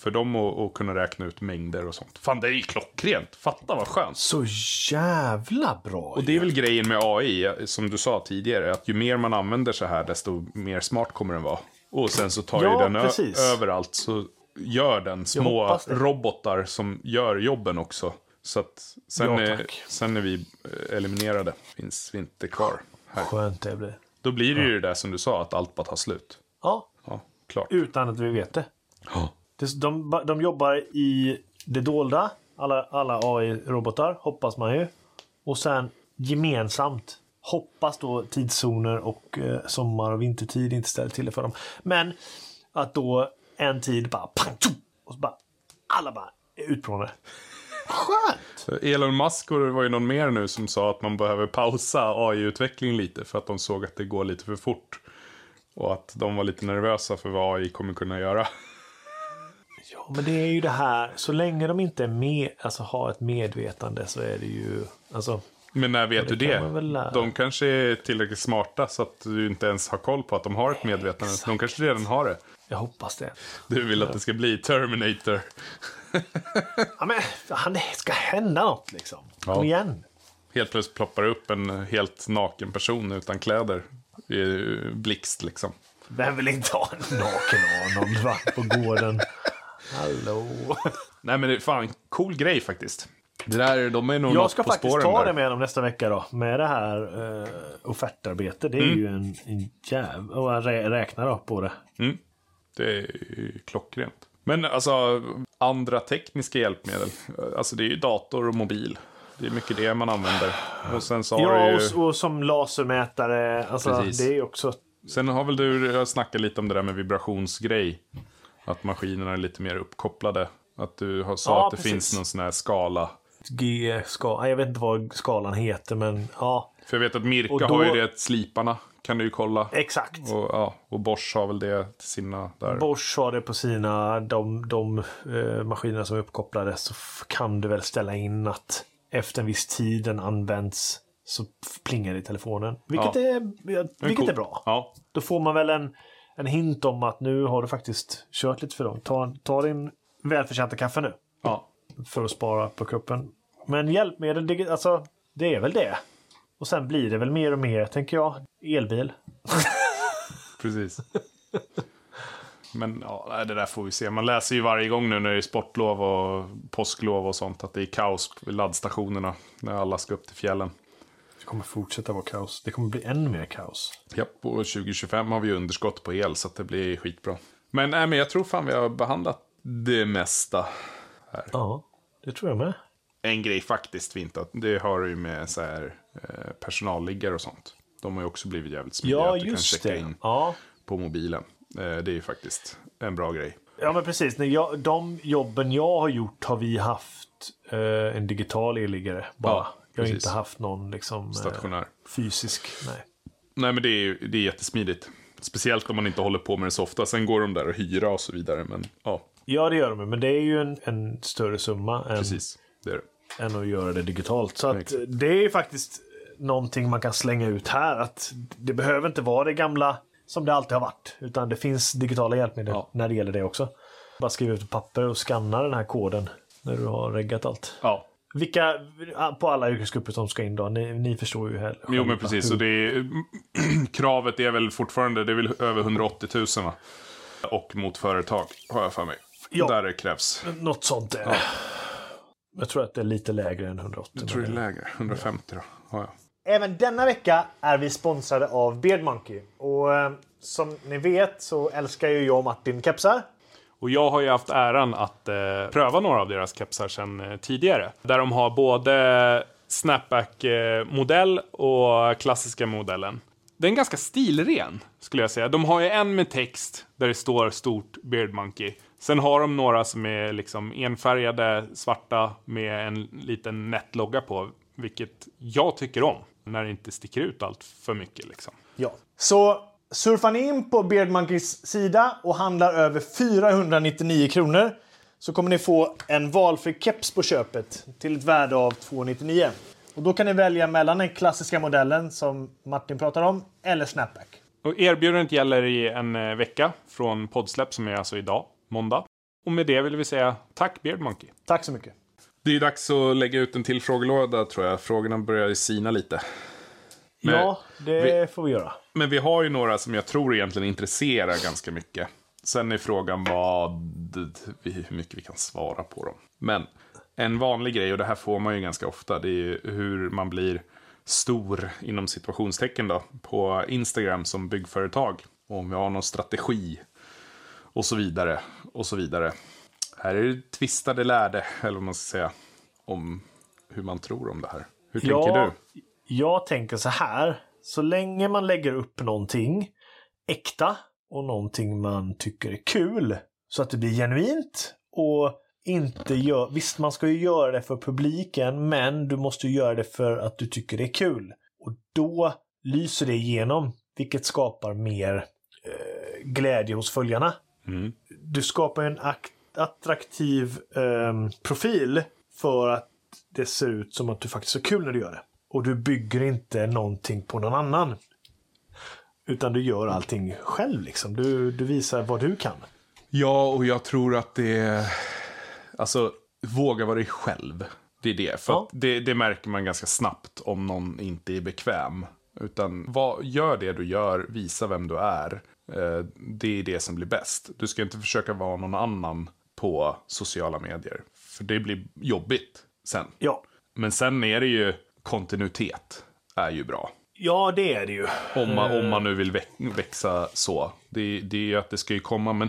för dem att, att kunna räkna ut mängder och sånt. Fan, det är ju klockrent. Fatta vad skönt. Så jävla bra. Och det är väl grejen med AI, som du sa tidigare, att ju mer man använder så här, desto mer smart kommer den vara. Och sen så tar Ja, ju den överallt, så gör den små robotar som gör jobben också. Så att sen, Ja, är, sen är vi eh, eliminerade, finns vi inte kvar här. Skönt det blir. Då blir det ju det där som du sa, att allt bara tar slut. Ja, Ja, klart. utan att vi vet det. Ja. Det- De, de jobbar i det dolda, alla, alla AI-robotar, hoppas man ju. Och sen gemensamt, hoppas då tidszoner och eh, sommar och vintertid inte ställer till det för dem. Men att då en tid bara pang, tjo, och så bara alla bara är utplånade. Skönt! Elon Musk och det var ju någon mer nu som sa att man behöver pausa AI-utveckling lite för att de såg att det går lite för fort. Och att de var lite nervösa för vad AI kommer kunna göra. Ja, men det är ju det här, så länge de inte är med, alltså har ett medvetande så är det ju, alltså Men när vet det du kan det? lära. De kanske är tillräckligt smarta så att du inte ens har koll på att de har ett medvetande. De kanske redan har det. jag hoppas det. Du vill att det ska bli Terminator. Ja, men det ska hända något liksom. Kom Ja. igen. Helt plötsligt ploppar upp en helt naken person utan kläder. I blixt liksom. Vem vill inte ha en naken Arnold på gården? Hallå. Nej men det är fan cool grej faktiskt. Det där, de är nog Jag ska på faktiskt ta där. det med dem nästa vecka då. Med det här uh, offertarbetet. Det är Mm. ju en, en jävla... Och rä- räknar då på det. Mm. Det är klockrent. Men alltså, andra tekniska hjälpmedel. Alltså det är ju dator och mobil. Det är mycket det man använder. Och sen så har Ja, du och, ju... och som lasermätare. Alltså, Precis. det är ju också... Sen har väl du snackat lite om det där med vibrationsgrej. Att maskinerna är lite mer uppkopplade. Att du har sa Ja, att det precis. finns någon sån här skala. G ska, jag vet inte vad skalan heter, men ja, För jag vet att Mirka då- har ju det, sliparna. Kan du ju kolla. exakt. Och, ja, och Bosch har väl det till sina där. Bosch har det på sina, de, de eh, maskinerna som är uppkopplade så kan du väl ställa in att efter en viss tid den används så plingar det i telefonen. Vilket, Ja. är, vilket cool. är bra. Ja, Då får man väl en, en hint om att nu har du faktiskt kört lite för långt. Ta, ta din välförtjänta kaffe nu ja. för att spara på kuppen. Men hjälpmedel, det, alltså, det är väl det. Och sen blir det väl mer och mer, tänker jag, elbil. Precis. Men ja, det där får vi se. Man läser ju varje gång nu när det är sportlov och påsklov och sånt att det är kaos vid laddstationerna när alla ska upp till fjällen. Det kommer fortsätta vara kaos. Det kommer bli ännu mer kaos. Ja, och 2025 har vi underskott på el så att det blir skitbra. Men, nej, men jag tror fan vi har behandlat det mesta. Ja, det tror jag med. en grej faktiskt fint, att det har ju med så här, eh, personalliggare och sånt. De har ju också blivit jävligt smidiga. Ja, att du kan just checka det. in Ja. på mobilen. Eh, det är ju faktiskt en bra grej. ja, men precis. När jag, de jobben jag har gjort har vi haft eh, en digital e-liggare bara. Ja, jag har inte haft någon liksom, eh, Stationär. fysisk. Nej. Nej, men det är, det är jättesmidigt. Speciellt om man inte håller på med det så ofta. Sen går de där och hyra och så vidare. Men ja, Ja, det gör de. Men det är ju en, en större summa än, precis. Det är det. än att göra det digitalt. Så att det är ju faktiskt någonting man kan slänga ut här. Att det behöver inte vara det gamla som det alltid har varit. Utan det finns digitala hjälpmedel Ja. när det gäller det också. Bara skriva ut papper och skanna den här koden när du har reggat allt. Ja, Vilka, på alla yrkesgrupper som ska in då? Ni, ni förstår ju här. jo men precis. hur- Och det är, kravet är väl fortfarande, det är väl över 180 000 va? Och mot företag, har jag för mig. Ja. Där det krävs. Något sånt. är det. Jag tror att det är lite lägre än 180. Jag tror det är lägre, 150 då. Ja, ja. Även denna vecka är vi sponsrade av Beard Monkey. Och eh, som ni vet så älskar ju jag och Martin kepsar. Och jag har ju haft äran att eh, pröva några av deras kepsar sedan eh, tidigare. Där de har både snapback-modell och klassiska modellen. Den är ganska stilren, skulle jag säga. De har ju en med text där det står stort Beard Monkey. Sen har de några som är liksom enfärgade, svarta med en liten nätlogga på. Vilket jag tycker om. När det inte sticker ut allt för mycket liksom. Ja. Så surfar ni in på Beard Monkeys sida och handlar över 499 kronor så kommer ni få en valfri keps på köpet till ett värde av 299. Och då kan ni välja mellan den klassiska modellen som Martin pratar om eller snapback. Och erbjudandet gäller i en eh, vecka från poddsläpp som är alltså idag, måndag. Och med det vill vi säga tack Beard Monkey. Tack så mycket. Det är dags att lägga ut en till frågelåda tror jag. Frågorna börjar ju sina lite. Men- ja, det får vi göra. Men vi har ju några som jag tror egentligen intresserar ganska mycket. Sen är frågan vad, hur mycket vi kan svara på dem. Men en vanlig grej, och det här får man ju ganska ofta, det är ju hur man blir stor inom situationstecken då, på Instagram som byggföretag. Och om vi har någon strategi och så vidare. Och så vidare. Här är det tvistade lärde, eller vad man ska säga, om hur man tror om det här. Hur tänker ja, du? Jag tänker så här. Så länge man lägger upp någonting äkta och någonting man tycker är kul så att det blir genuint och inte gör... Visst, man ska ju göra det för publiken, men du måste ju göra det för att du tycker det är kul. Och då lyser det igenom, vilket skapar mer eh, glädje hos följarna. Mm. Du skapar en akt- attraktiv ehm, profil för att det ser ut som att du faktiskt är kul när du gör det. Och du bygger inte någonting på någon annan. Utan du gör allting själv liksom. Du, du visar vad du kan. Ja, och jag tror att det är... Alltså, våga vara dig själv. Det är det. För Ja. det, det märker man ganska snabbt om någon inte är bekväm. Utan vad, gör det du gör, visa vem du är. Eh, det är det som blir bäst. Du ska inte försöka vara någon annan på sociala medier. För det blir jobbigt sen. Ja, Men sen är det ju kontinuitet. Är ju bra. ja det är det ju. Om man, om man nu vill väx- växa så. Det, det är ju att det ska ju komma, men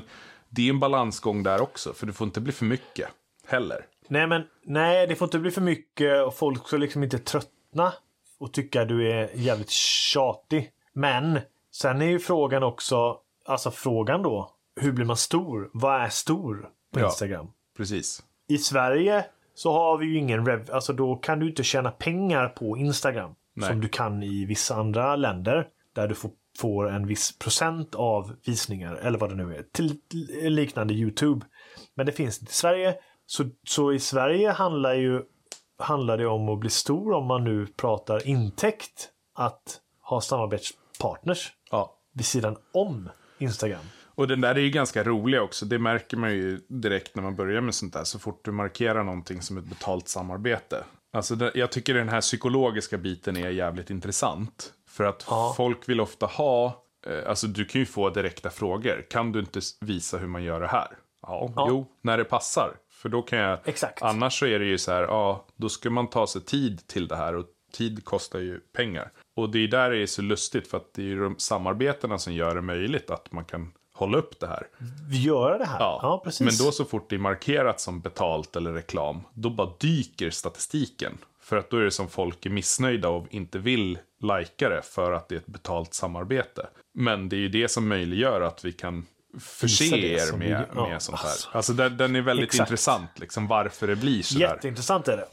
det är en balansgång där också. För det får inte bli för mycket heller. Nej, men nej, det får inte bli för mycket och folk ska liksom inte tröttna och tycka du är jävligt tjatig. Men sen är ju frågan också, alltså frågan då, hur blir man stor? Vad är stor på Ja. Instagram? Precis. I Sverige så har vi ju ingen rev, alltså då kan du inte tjäna pengar på Instagram. Nej. Som du kan i vissa andra länder. Där du får, får en viss procent av visningar, eller vad det nu är. Till till liknande YouTube. Men det finns inte i Sverige. Så, så i Sverige handlar ju handlar det om att bli stor om man nu pratar intäkt. Att ha samarbetspartners Ja. vid sidan om Instagram. Och den där är ju ganska rolig också. Det märker man ju direkt när man börjar med sånt där. Så fort du markerar någonting som ett betalt samarbete. Alltså jag tycker den här psykologiska biten är jävligt intressant. För att Ja. folk vill ofta ha, eh, alltså du kan ju få direkta frågor. Kan du inte visa hur man gör det här? Ja, Ja. jo, när det passar. För då kan jag, Exakt. annars så är det ju så här, ja, då ska man ta sig tid till det här. Och tid kostar ju pengar. Och det är där det är så lustigt för att det är ju de samarbetena som gör det möjligt att man kan hålla upp det här. Göra det här? Ja, Ja, precis. Men då så fort det är markerat som betalt eller reklam, då bara dyker statistiken. För att då är det som folk är missnöjda och inte vill lajka det för att det är ett betalt samarbete. Men det är ju det som möjliggör att vi kan förse er med, vi- ja, med sånt här. alltså. Alltså den, den är väldigt Exakt. intressant, liksom varför det blir så där. Jätteintressant är det.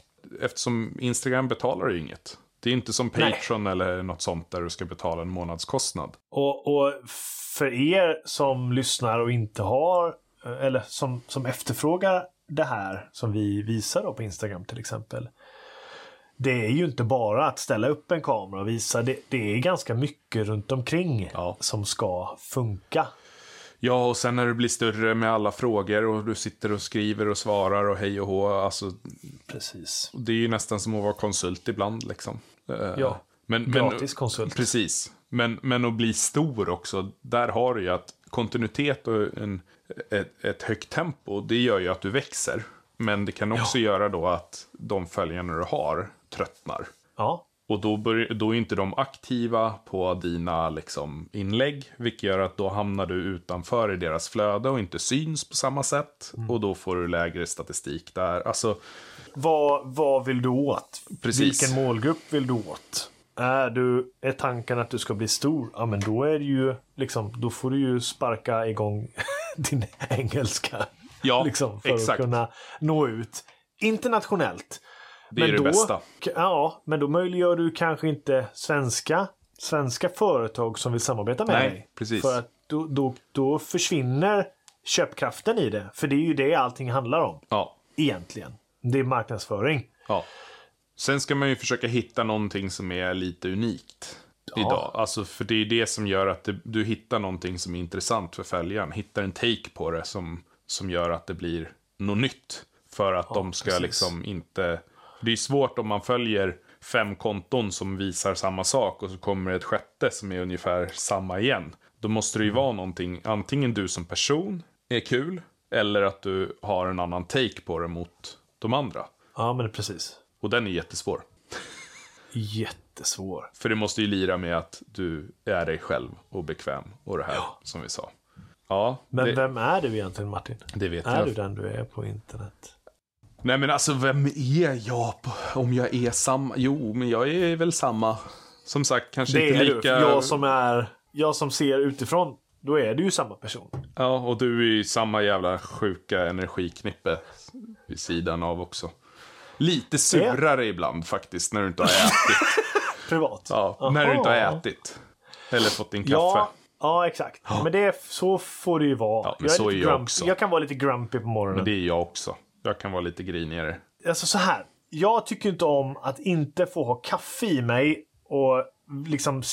Eftersom Instagram betalar ju inget. Det är inte som Nej. Patreon eller något sånt där du ska betala en månadskostnad. Och, och för er som lyssnar och inte har, eller som, som efterfrågar det här som vi visar då på Instagram till exempel. Det är ju inte bara att ställa upp en kamera och visa. Det, det är ganska mycket runt omkring Ja. som ska funka. Ja, och sen när det blir större med alla frågor och du sitter och skriver och svarar och hej och hå. Alltså, Precis. det är ju nästan som att vara konsult ibland liksom. Eh, Ja, men, gratis konsult. Precis. Men, men att bli stor också, där har du ju att kontinuitet och en, ett, ett högt tempo, det gör ju att du växer. Men det kan också göra då att de följarna du har tröttnar. Ja, Och då, bör, då är inte de aktiva på dina liksom, inlägg, vilket gör att då hamnar du utanför i deras flöde och inte syns på samma sätt. Mm. Och då får du lägre statistik där. Alltså, vad, vad vill du åt? Precis. Vilken målgrupp vill du åt? Är, du, är tanken att du ska bli stor? Ja, men då är det ju liksom, då får du ju sparka igång din engelska. Ja, liksom, för exakt. att kunna nå ut internationellt. Det är det då, bästa. Ja, men då möjliggör du kanske inte svenska, svenska företag som vill samarbeta med Nej, dig. precis. För att då, då, då försvinner köpkraften i det. För det är ju det allting handlar om Ja, egentligen. Det är marknadsföring. ja. Sen ska man ju försöka hitta någonting som är lite unikt. Idag. Alltså, för det är det som gör att det, du hittar någonting som är intressant för följaren. Hittar en take på det som, som gör att det blir något nytt. För att de ska precis. liksom inte... Det är svårt om man följer fem konton som visar samma sak och så kommer ett sjätte som är ungefär samma igen. Då måste det ju vara någonting, antingen du som person är kul, eller att du har en annan take på det mot de andra. Ja, men precis. Och den är jättesvår. Jättesvår. För det måste ju lira med att du är dig själv och bekväm och det här som vi sa. Ja, Men det, vem är du egentligen Martin? det vet Är jag. du den du är på internet? Nej men alltså vem är jag om jag är samma? Jo, men jag är väl samma. Som sagt, kanske Det inte är du. lika... Jag som är, jag som ser utifrån, då är du ju samma person. Ja, och du är ju samma jävla sjuka energiknippe vid sidan av också. Lite surare ibland faktiskt när du inte har ätit. Privat. Ja, när du inte har ätit. Eller fått din kaffe. Ja, ja exakt. Men det så får det ju vara. Ja, men jag, är så är jag grump- också. jag kan vara lite grumpy på morgonen. Men det är jag också. Jag kan vara lite grinigare. Alltså så här. Jag tycker inte om att inte få ha kaffe i mig och liksom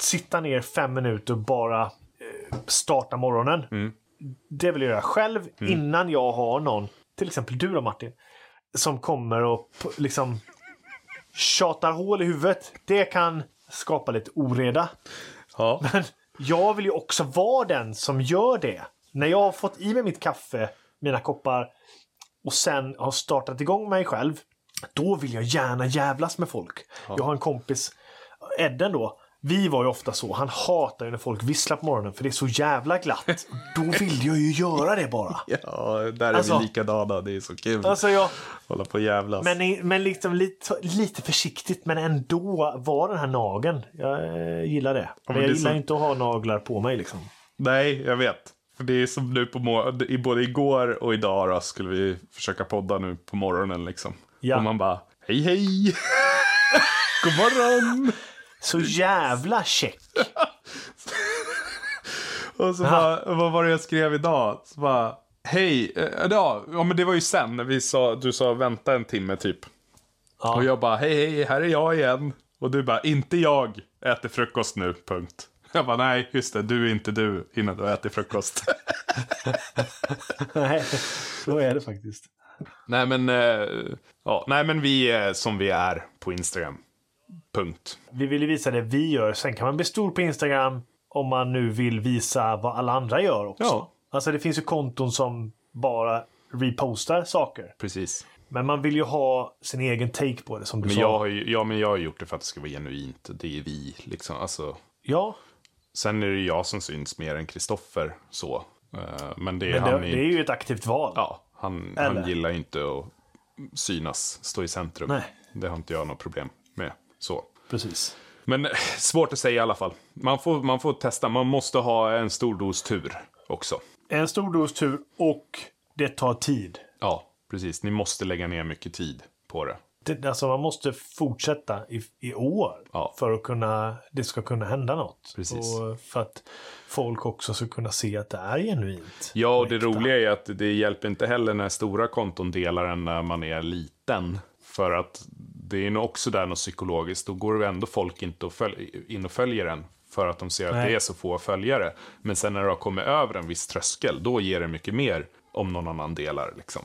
sitta ner fem minuter och bara eh, starta morgonen. Mm. Det vill jag göra själv innan jag har någon, till exempel du då Martin, som kommer och liksom tjatar hål i huvudet. Det kan skapa lite oreda. Ja. Men jag vill ju också vara den som gör det. När jag har fått i mig mitt kaffe, mina koppar och sen har startat igång mig själv. Då vill jag gärna jävlas med folk. Jag har en kompis, Edden då. Vi var ju ofta så. Han hatar ju när folk visslar på morgonen för det är så jävla glatt. Då vill jag ju göra det bara. Ja, där är Alltså- vi likadana. Det är så kul. Alltså jag, Hålla på och jävlas. men men liksom lite, lite försiktigt men ändå var den här nageln. Jag eh, gillar det. men men jag det gillar så- inte att ha naglar på mig liksom. Nej, jag vet. För det är som nu på i både igår och idag då, skulle vi försöka podda nu på morgonen liksom. Ja. Och man bara, hej hej! God morgon! Så jävla check. Och så bara, vad var det jag skrev idag? Så bara, hej, eh, ja, ja men det var ju sen när vi sa, du sa vänta en timme typ. Ja. Och jag bara, hej hej, här är jag igen. Och du bara, inte jag äter frukost nu, punkt. Jag bara, nej, just det, du är inte du innan du äter frukost. Nej, så är det faktiskt. nej men, eh, ja, nej men vi är som vi är på Instagram. Punkt. Vi vill ju visa det vi gör. Sen kan man bli stor på Instagram om man nu vill visa vad alla andra gör också. Ja. Alltså det finns ju konton som bara repostar saker. Precis. Men man vill ju ha sin egen take på det som du Men sa. jag, har ju, ja, men jag har gjort det för att det ska vara genuint. Det är vi, liksom. Alltså, Ja, Sen är det jag som syns mer än Kristoffer så. Eh, Men det är Men han det, i- det är ju ett aktivt val. Ja, han, Eller? han gillar inte att synas, stå i centrum. Nej. Det har inte jag något problem med. Så. Precis. Men eh, svårt att säga i alla fall. Man får, man får testa, man måste ha en stor dos tur också. En stor dos tur och det tar tid. Ja, precis. Ni måste lägga ner mycket tid på det. Det, alltså man måste fortsätta i, i år Ja. för att kunna, det ska kunna hända något. Precis. Och för att folk också ska kunna se att det är genuint. Ja, och det äkta. roliga är att det hjälper inte heller när stora konton delar en när man är liten. För att det är nog också där något psykologiskt. Då går det ändå folk inte och in och följer en. För att de ser att Nej. det är så få följare. Men sen när det har kommit över en viss tröskel, då ger det mycket mer om någon annan delar. Liksom.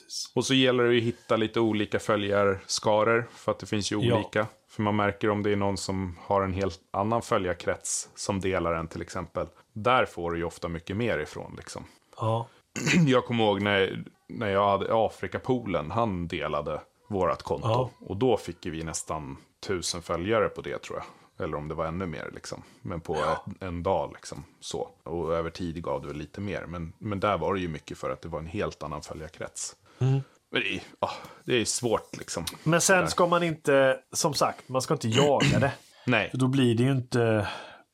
Precis. Och så gäller det att hitta lite olika följarskaror. För att det finns ju Ja. olika. För man märker om det är någon som har en helt annan följarkrets som delar en till exempel. Där får du ju ofta mycket mer ifrån. Liksom. Ja. Jag kommer ihåg när, när jag hade Afrikapolen, han delade vårat konto. Ja. Och då fick vi nästan tusen följare på det tror jag. Eller om det var ännu mer liksom. Men på ett, en dag liksom. Så. Och över tid gav det väl lite mer. Men, men där var det ju mycket för att det var en helt annan följarkrets. Mm. Men det är, ja, det är svårt liksom. Men sen ska man inte, som sagt, man ska inte jaga det. Nej, För då blir det ju inte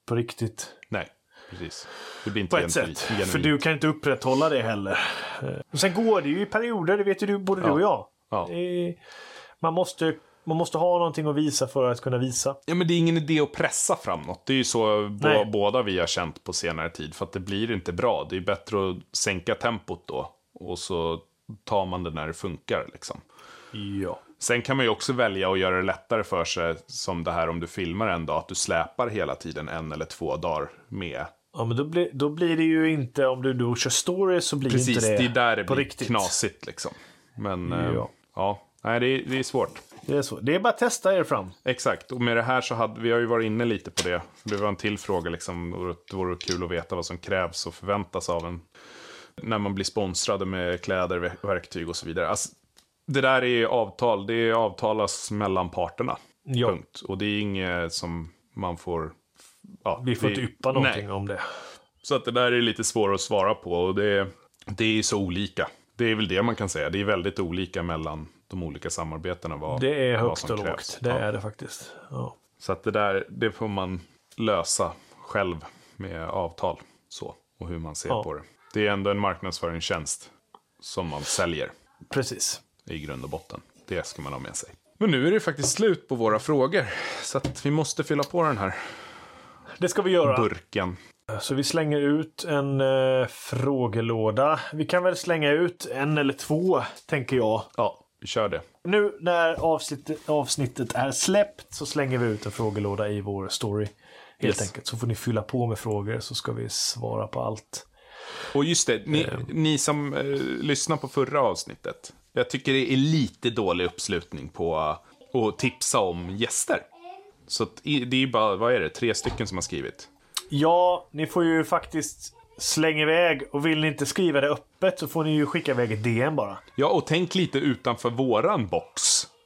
på riktigt. nej, precis. Det blir inte På ett sätt. genuint. För du kan inte upprätthålla det heller. Och sen går det ju i perioder, det vet ju du, både du Ja. och jag. Ja. Är- Man, måste, man måste ha någonting att visa för att kunna visa. Ja, men det är ingen idé att pressa fram något. Det är ju så Nej. båda vi har känt på senare tid. För att det blir inte bra. Det är bättre att sänka tempot då. Och så tar man det när det funkar. Liksom. Ja. Sen kan man ju också välja att göra det lättare för sig. Som det här om du filmar en dag. Att du släpar hela tiden en eller två dagar med. Ja, men då blir, då blir det ju inte, om du då kör stories så blir Precis, inte det det, är där det på blir riktigt. knasigt. Liksom. Men ja, Ja. ja. Nej, det, är, det är svårt. Det är så. Det är bara att testa er fram. Exakt, och med det här så hade vi har ju varit inne lite på det. Det var en till fråga liksom, och det vore kul att veta vad som krävs och förväntas av en. När man blir sponsrade med kläder, ver- verktyg och så vidare. Alltså, det där är avtal, det avtalas mellan parterna. Ja. Punkt. Och det är inget som man får... Ja, Vi får det- inte yppa någonting Nej. om det. Så att det där är lite svårt att svara på och det, det är så olika. Det är väl det man kan säga. Det är väldigt olika mellan de olika samarbetena. Vad, Det är som och lågt. Det Ja. är det faktiskt. Ja. Så att det där, det får man lösa själv med avtal. Så, och hur man ser Ja. på det. Det är ändå en marknadsföringstjänst som man säljer Precis. i grund och botten. Det ska man ha med sig. Men nu är det faktiskt slut på våra frågor. Så att vi måste fylla på den här Det ska vi göra. burken. Så vi slänger ut en eh, frågelåda. Vi kan väl slänga ut en eller två, tänker jag. Ja, vi kör det. Nu när avsnittet, avsnittet är släppt så slänger vi ut en frågelåda i vår story. Helt Yes. enkelt. Så får ni fylla på med frågor så ska vi svara på allt. Och just det, ni, Ehm. ni som eh, lyssnar på förra avsnittet. Jag tycker det är lite dålig uppslutning på att tipsa om gäster. Så det är ju bara, vad är det, tre stycken som har skrivit. Ja, ni får ju faktiskt slänga iväg. Och vill ni inte skriva det öppet så får ni ju skicka iväg ett DM bara. Ja, och tänk lite utanför våran box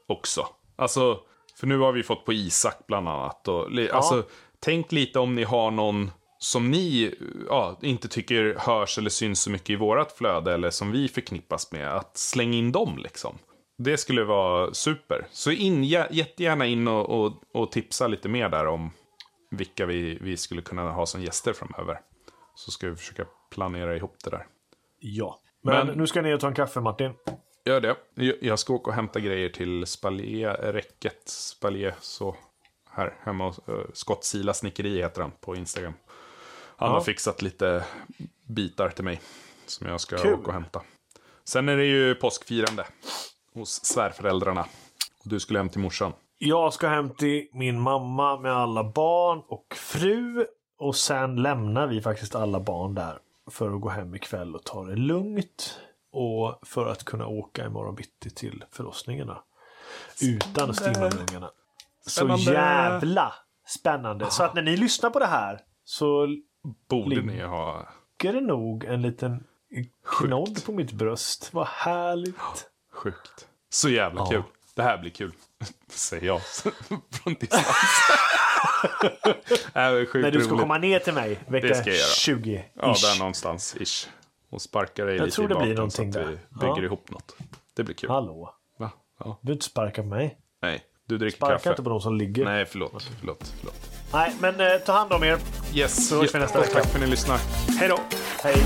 också. Alltså, för nu har vi fått på Isak bland annat. Och, Alltså, tänk lite om ni har någon som ni ja, inte tycker hörs eller syns så mycket i vårat flöde eller som vi förknippas med. Att slänga in dem liksom. Det skulle vara super. Så in, jä- jättegärna in och, och, och tipsa lite mer där om vilka vi, vi skulle kunna ha som gäster framöver. Så ska vi försöka planera ihop det där. Ja. Men, Men- nu ska ni ta en kaffe Martin. Gör det. Jag- Jag ska åka och hämta grejer till Spalier, räcket Spalier, så här hemma hos uh, Skottsila snickeri heter han på Instagram. Han Ja. har fixat lite bitar till mig som jag ska Kul. åka och hämta. Sen är det ju påskfirande hos svärföräldrarna. Och du skulle hem till morsan. Jag ska hem till min mamma med alla barn och fru. Och sen lämnar vi faktiskt alla barn där. För att gå hem ikväll och ta det lugnt. Och för att kunna åka imorgon bitti till förlossningarna. Utan att stimma ungarna. Så jävla spännande. Så att när ni lyssnar på det här så Borde ni ha... ligger det nog en liten knodd på mitt bröst. Vad härligt. Sjukt. Så jävla Ja. kul. Det här blir kul. Säger jag. Från distans. När du ska roligt. komma ner till mig vecka ska jag göra. 20. Ja, ish. där någonstans. Ish. Och sparka dig Jag lite tror i det blir någonting så att vi där. bygger Ja. ihop något. Det blir kul. Hallå. Va? Ja. Du behöver inte sparka på mig. Nej, du dricker Sparka kaffe. inte på de som ligger. Nej, Nej, förlåt. Förlåt. Förlåt. men eh, ta hand om er. Yes, Så hörs vi nästa vecka. tack för att ni lyssnar. Hej då! Hej.